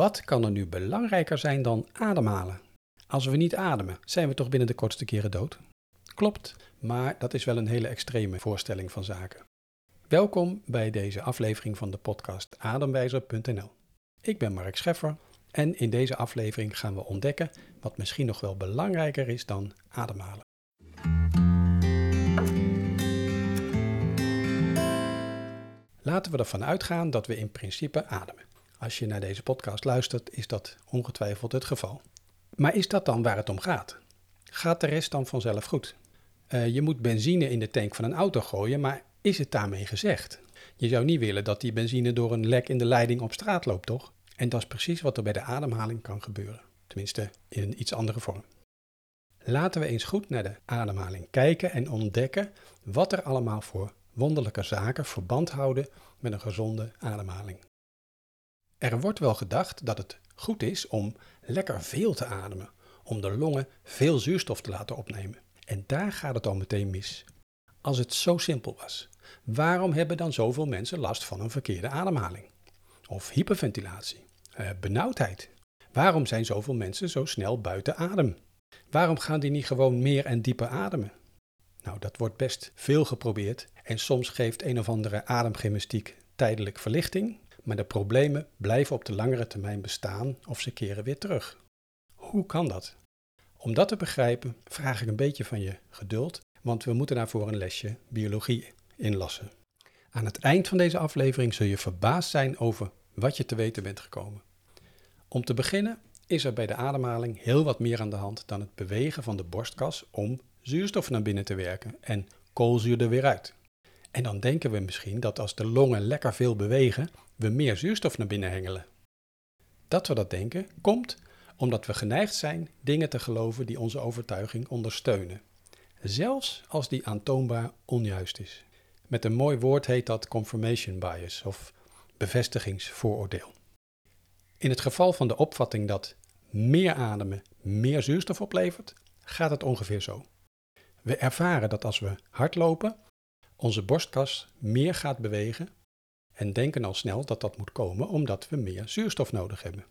Wat kan er nu belangrijker zijn dan ademhalen? Als we niet ademen, zijn we toch binnen de kortste keren dood? Klopt, maar dat is wel een hele extreme voorstelling van zaken. Welkom bij deze aflevering van de podcast Ademwijzer.nl. Ik ben Mark Scheffer en in deze aflevering gaan we ontdekken wat misschien nog wel belangrijker is dan ademhalen. Laten we ervan uitgaan dat we in principe ademen. Als je naar deze podcast luistert, is dat ongetwijfeld het geval. Maar is dat dan waar het om gaat? Gaat de rest dan vanzelf goed? Uh, je moet benzine in de tank van een auto gooien, maar is het daarmee gezegd? Je zou niet willen dat die benzine door een lek in de leiding op straat loopt, toch? En dat is precies wat er bij de ademhaling kan gebeuren. Tenminste, in een iets andere vorm. Laten we eens goed naar de ademhaling kijken en ontdekken wat er allemaal voor wonderlijke zaken verband houden met een gezonde ademhaling. Er wordt wel gedacht dat het goed is om lekker veel te ademen, om de longen veel zuurstof te laten opnemen. En daar gaat het al meteen mis. Als het zo simpel was, waarom hebben dan zoveel mensen last van een verkeerde ademhaling? Of hyperventilatie, eh, benauwdheid? Waarom zijn zoveel mensen zo snel buiten adem? Waarom gaan die niet gewoon meer en dieper ademen? Nou, dat wordt best veel geprobeerd en soms geeft een of andere ademgymnastiek tijdelijk verlichting, maar de problemen blijven op de langere termijn bestaan of ze keren weer terug. Hoe kan dat? Om dat te begrijpen vraag ik een beetje van je geduld, want we moeten daarvoor een lesje biologie inlassen. Aan het eind van deze aflevering zul je verbaasd zijn over wat je te weten bent gekomen. Om te beginnen is er bij de ademhaling heel wat meer aan de hand dan het bewegen van de borstkas om zuurstof naar binnen te werken en koolzuur er weer uit. En dan denken we misschien dat als de longen lekker veel bewegen, we meer zuurstof naar binnen hengelen. Dat we dat denken komt omdat we geneigd zijn dingen te geloven die onze overtuiging ondersteunen, zelfs als die aantoonbaar onjuist is. Met een mooi woord heet dat confirmation bias of bevestigingsvooroordeel. In het geval van de opvatting dat meer ademen meer zuurstof oplevert, gaat het ongeveer zo. We ervaren dat als we hardlopen, onze borstkas meer gaat bewegen en denken al snel dat dat moet komen omdat we meer zuurstof nodig hebben.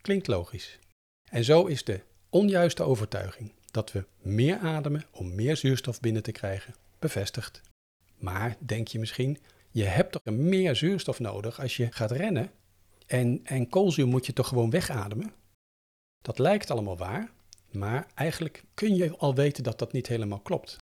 Klinkt logisch. En zo is de onjuiste overtuiging dat we meer ademen om meer zuurstof binnen te krijgen bevestigd. Maar denk je misschien, je hebt toch meer zuurstof nodig als je gaat rennen en, en koolzuur moet je toch gewoon wegademen? Dat lijkt allemaal waar, maar eigenlijk kun je al weten dat dat niet helemaal klopt.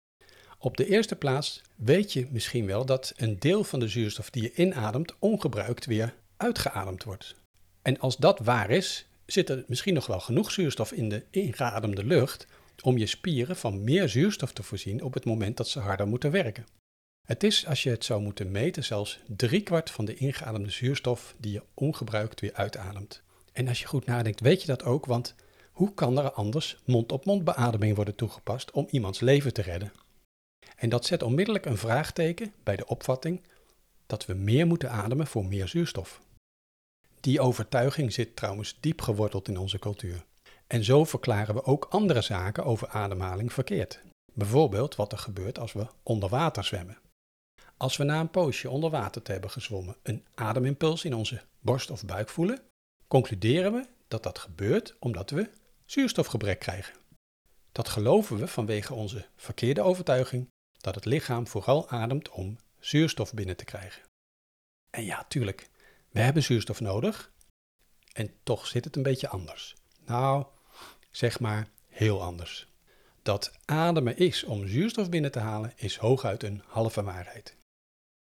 Op de eerste plaats weet je misschien wel dat een deel van de zuurstof die je inademt ongebruikt weer uitgeademd wordt. En als dat waar is, zit er misschien nog wel genoeg zuurstof in de ingeademde lucht om je spieren van meer zuurstof te voorzien op het moment dat ze harder moeten werken. Het is, als je het zou moeten meten, zelfs driekwart van de ingeademde zuurstof die je ongebruikt weer uitademt. En als je goed nadenkt, weet je dat ook, want hoe kan er anders mond-op-mond beademing worden toegepast om iemands leven te redden? En dat zet onmiddellijk een vraagteken bij de opvatting dat we meer moeten ademen voor meer zuurstof. Die overtuiging zit trouwens diep geworteld in onze cultuur. En zo verklaren we ook andere zaken over ademhaling verkeerd. Bijvoorbeeld wat er gebeurt als we onder water zwemmen. Als we na een poosje onder water te hebben gezwommen een ademimpuls in onze borst of buik voelen, concluderen we dat dat gebeurt omdat we zuurstofgebrek krijgen. Dat geloven we vanwege onze verkeerde overtuiging dat het lichaam vooral ademt om zuurstof binnen te krijgen. En ja, tuurlijk, we hebben zuurstof nodig. En toch zit het een beetje anders. Nou, zeg maar heel anders. Dat ademen is om zuurstof binnen te halen, is hooguit een halve waarheid.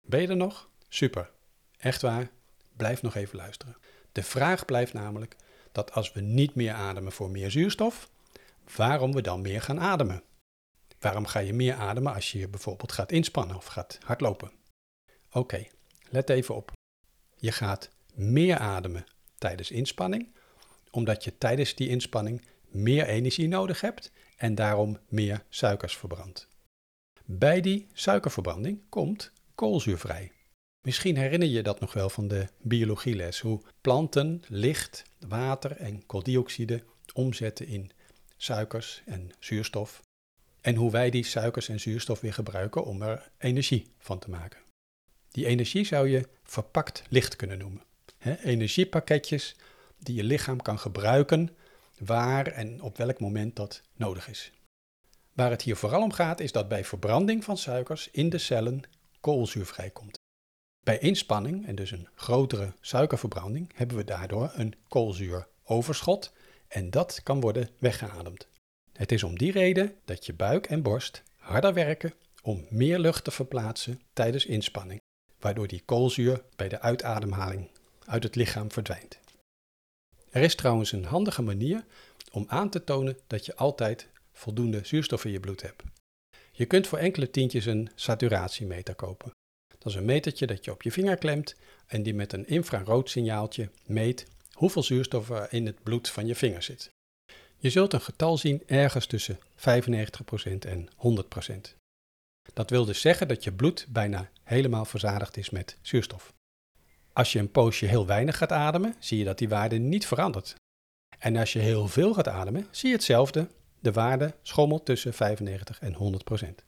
Ben je er nog? Super. Echt waar? Blijf nog even luisteren. De vraag blijft namelijk dat als we niet meer ademen voor meer zuurstof, waarom we dan meer gaan ademen. Waarom ga je meer ademen als je je bijvoorbeeld gaat inspannen of gaat hardlopen? Oké, let even op. Je gaat meer ademen tijdens inspanning, omdat je tijdens die inspanning meer energie nodig hebt en daarom meer suikers verbrandt. Bij die suikerverbranding komt koolzuur vrij. Misschien herinner je dat nog wel van de biologieles, hoe planten licht, water en kooldioxide omzetten in suikers en zuurstof. En hoe wij die suikers en zuurstof weer gebruiken om er energie van te maken. Die energie zou je verpakt licht kunnen noemen. energiepakketjes die je lichaam kan gebruiken waar en op welk moment dat nodig is. Waar het hier vooral om gaat is dat bij verbranding van suikers in de cellen koolzuur vrijkomt. Bij inspanning en dus een grotere suikerverbranding hebben we daardoor een koolzuuroverschot en dat kan worden weggeademd. Het is om die reden dat je buik en borst harder werken om meer lucht te verplaatsen tijdens inspanning, waardoor die koolzuur bij de uitademhaling uit het lichaam verdwijnt. Er is trouwens een handige manier om aan te tonen dat je altijd voldoende zuurstof in je bloed hebt. Je kunt voor enkele tientjes een saturatiemeter kopen. Dat is een metertje dat je op je vinger klemt en die met een infrarood signaaltje meet hoeveel zuurstof er in het bloed van je vinger zit. Je zult een getal zien ergens tussen 95% en 100%. Dat wil dus zeggen dat je bloed bijna helemaal verzadigd is met zuurstof. Als je een poosje heel weinig gaat ademen, zie je dat die waarde niet verandert. En als je heel veel gaat ademen, zie je hetzelfde. De waarde schommelt tussen 95 en 100 procent.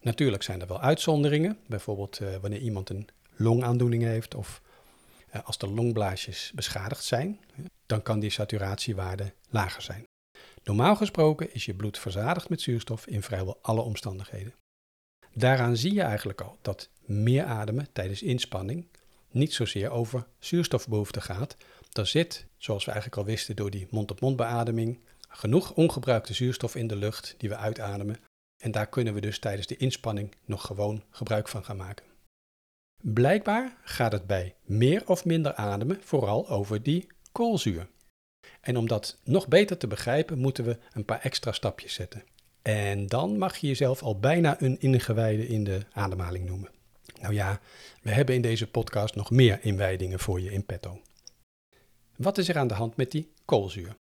Natuurlijk zijn er wel uitzonderingen, bijvoorbeeld uh, wanneer iemand een longaandoening heeft of uh, als de longblaasjes beschadigd zijn, dan kan die saturatiewaarde lager zijn. Normaal gesproken is je bloed verzadigd met zuurstof in vrijwel alle omstandigheden. Daaraan zie je eigenlijk al dat meer ademen tijdens inspanning niet zozeer over zuurstofbehoefte gaat. Er zit, zoals we eigenlijk al wisten door die mond-op-mond beademing, genoeg ongebruikte zuurstof in de lucht die we uitademen. En daar kunnen we dus tijdens de inspanning nog gewoon gebruik van gaan maken. Blijkbaar gaat het bij meer of minder ademen vooral over die koolzuur. En om dat nog beter te begrijpen, moeten we een paar extra stapjes zetten. En dan mag je jezelf al bijna een ingewijde in de ademhaling noemen. Nou ja, we hebben in deze podcast nog meer inwijdingen voor je in petto. Wat is er aan de hand met die koolzuur?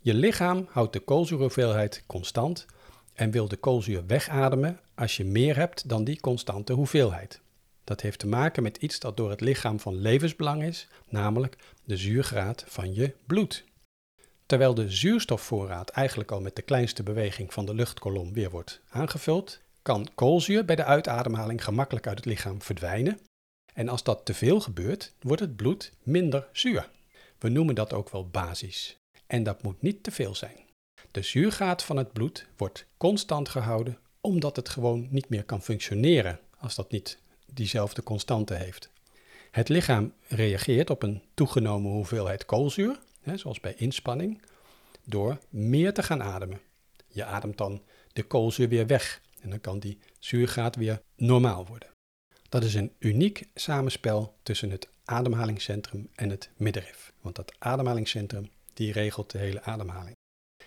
Je lichaam houdt de koolzuurhoeveelheid constant en wil de koolzuur wegademen als je meer hebt dan die constante hoeveelheid. Dat heeft te maken met iets dat door het lichaam van levensbelang is, namelijk de zuurgraad van je bloed. Terwijl de zuurstofvoorraad eigenlijk al met de kleinste beweging van de luchtkolom weer wordt aangevuld, kan koolzuur bij de uitademhaling gemakkelijk uit het lichaam verdwijnen. En als dat te veel gebeurt, wordt het bloed minder zuur. We noemen dat ook wel basis. En dat moet niet te veel zijn. De zuurgraad van het bloed wordt constant gehouden omdat het gewoon niet meer kan functioneren als dat niet diezelfde constante heeft. Het lichaam reageert op een toegenomen hoeveelheid koolzuur, hè, zoals bij inspanning, door meer te gaan ademen. Je ademt dan de koolzuur weer weg en dan kan die zuurgraad weer normaal worden. Dat is een uniek samenspel tussen het ademhalingscentrum en het middenrif. Want dat ademhalingscentrum die regelt de hele ademhaling.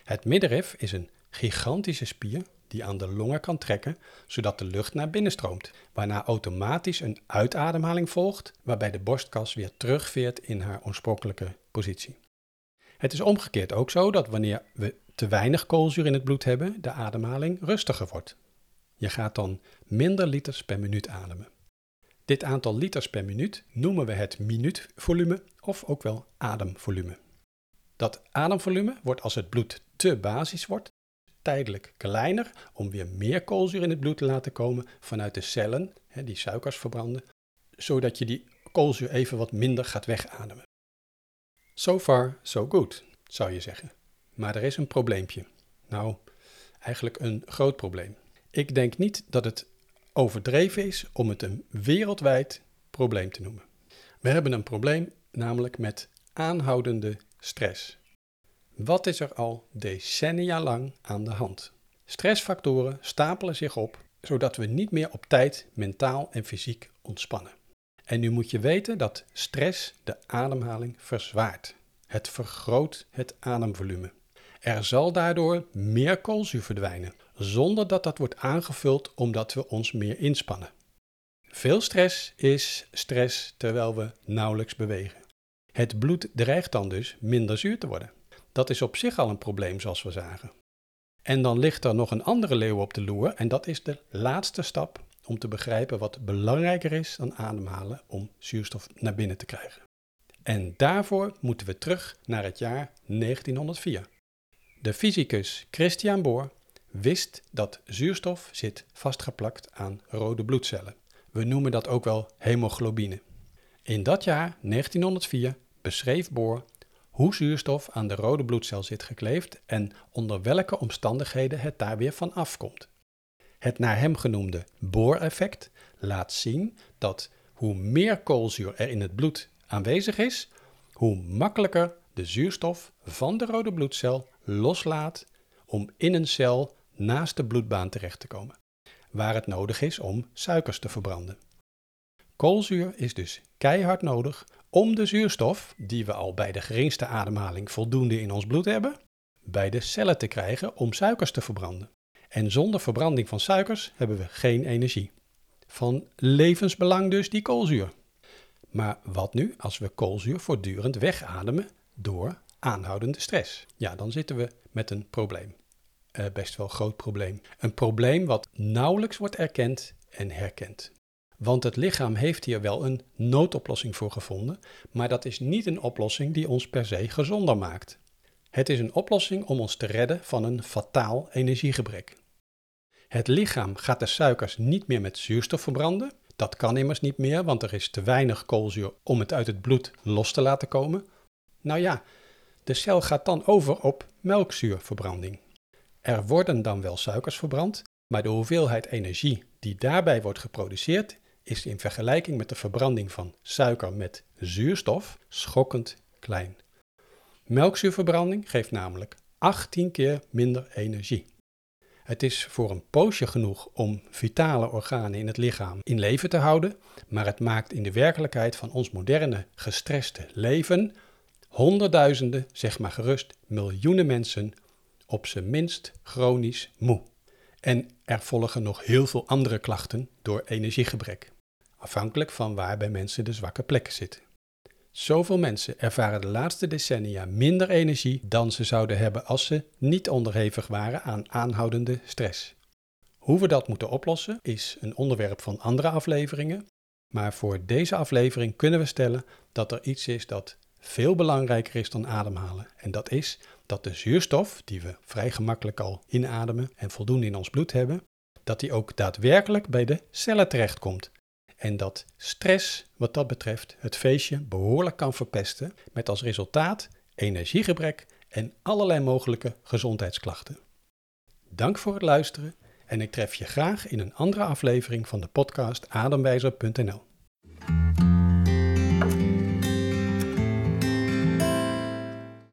Het middenrif is een gigantische spier die aan de longen kan trekken, zodat de lucht naar binnen stroomt, waarna automatisch een uitademhaling volgt, waarbij de borstkas weer terugveert in haar oorspronkelijke positie. Het is omgekeerd ook zo dat wanneer we te weinig koolzuur in het bloed hebben, de ademhaling rustiger wordt, je gaat dan minder liters per minuut ademen. Dit aantal liters per minuut noemen we het minuutvolume of ook wel ademvolume. Dat ademvolume wordt als het bloed te basis wordt, tijdelijk kleiner om weer meer koolzuur in het bloed te laten komen vanuit de cellen, die suikers verbranden, zodat je die koolzuur even wat minder gaat wegademen. So far, so good, zou je zeggen. Maar er is een probleempje. Nou, eigenlijk een groot probleem. Ik denk niet dat het overdreven is om het een wereldwijd probleem te noemen. We hebben een probleem namelijk met aanhoudende stress. Wat is er al decennia lang aan de hand? Stressfactoren stapelen zich op, zodat we niet meer op tijd mentaal en fysiek ontspannen. En nu moet je weten dat stress de ademhaling verzwaart. Het vergroot het ademvolume. Er zal daardoor meer koolzuur verdwijnen, zonder dat dat wordt aangevuld omdat we ons meer inspannen. Veel stress is stress terwijl we nauwelijks bewegen. Het bloed dreigt dan dus minder zuur te worden. Dat is op zich al een probleem, zoals we zagen. En dan ligt er nog een andere leeuw op de loer, en dat is de laatste stap om te begrijpen wat belangrijker is dan ademhalen om zuurstof naar binnen te krijgen. En daarvoor moeten we terug naar het jaar 1904. De fysicus Christian Bohr wist dat zuurstof zit vastgeplakt aan rode bloedcellen. We noemen dat ook wel hemoglobine. In dat jaar, 1904, beschreef Bohr hoe zuurstof aan de rode bloedcel zit gekleefd en onder welke omstandigheden het daar weer van afkomt. Het naar hem genoemde Bohr-effect laat zien dat hoe meer koolzuur er in het bloed aanwezig is, hoe makkelijker de zuurstof van de rode bloedcel loslaat om in een cel naast de bloedbaan terecht te komen, waar het nodig is om suikers te verbranden. Koolzuur is dus keihard nodig om de zuurstof, die we al bij de geringste ademhaling voldoende in ons bloed hebben, bij de cellen te krijgen om suikers te verbranden. En zonder verbranding van suikers hebben we geen energie. Van levensbelang dus die koolzuur. Maar wat nu als we koolzuur voortdurend wegademen door aanhoudende stress? Ja, dan zitten we met een probleem. Uh, best wel groot probleem. Een probleem wat nauwelijks wordt erkend en herkend. Want het lichaam heeft hier wel een noodoplossing voor gevonden, maar dat is niet een oplossing die ons per se gezonder maakt. Het is een oplossing om ons te redden van een fataal energiegebrek. Het lichaam gaat de suikers niet meer met zuurstof verbranden. Dat kan immers niet meer, want er is te weinig koolzuur om het uit het bloed los te laten komen. Nou ja, de cel gaat dan over op melkzuurverbranding. Er worden dan wel suikers verbrand, maar de hoeveelheid energie die daarbij wordt geproduceerd is in vergelijking met de verbranding van suiker met zuurstof schokkend klein. Melkzuurverbranding geeft namelijk 18 keer minder energie. Het is voor een poosje genoeg om vitale organen in het lichaam in leven te houden, maar het maakt in de werkelijkheid van ons moderne, gestreste leven honderdduizenden, zeg maar gerust miljoenen mensen op zijn minst chronisch moe. En er volgen nog heel veel andere klachten door energiegebrek, afhankelijk van waar bij mensen de zwakke plekken zitten. Zoveel mensen ervaren de laatste decennia minder energie dan ze zouden hebben als ze niet onderhevig waren aan aanhoudende stress. Hoe we dat moeten oplossen is een onderwerp van andere afleveringen, maar voor deze aflevering kunnen we stellen dat er iets is dat veel belangrijker is dan ademhalen. En dat is dat de zuurstof, die we vrij gemakkelijk al inademen en voldoende in ons bloed hebben, dat die ook daadwerkelijk bij de cellen terechtkomt. En dat stress, wat dat betreft, het feestje behoorlijk kan verpesten, met als resultaat energiegebrek en allerlei mogelijke gezondheidsklachten. Dank voor het luisteren en ik tref je graag in een andere aflevering van de podcast ademwijzer.nl.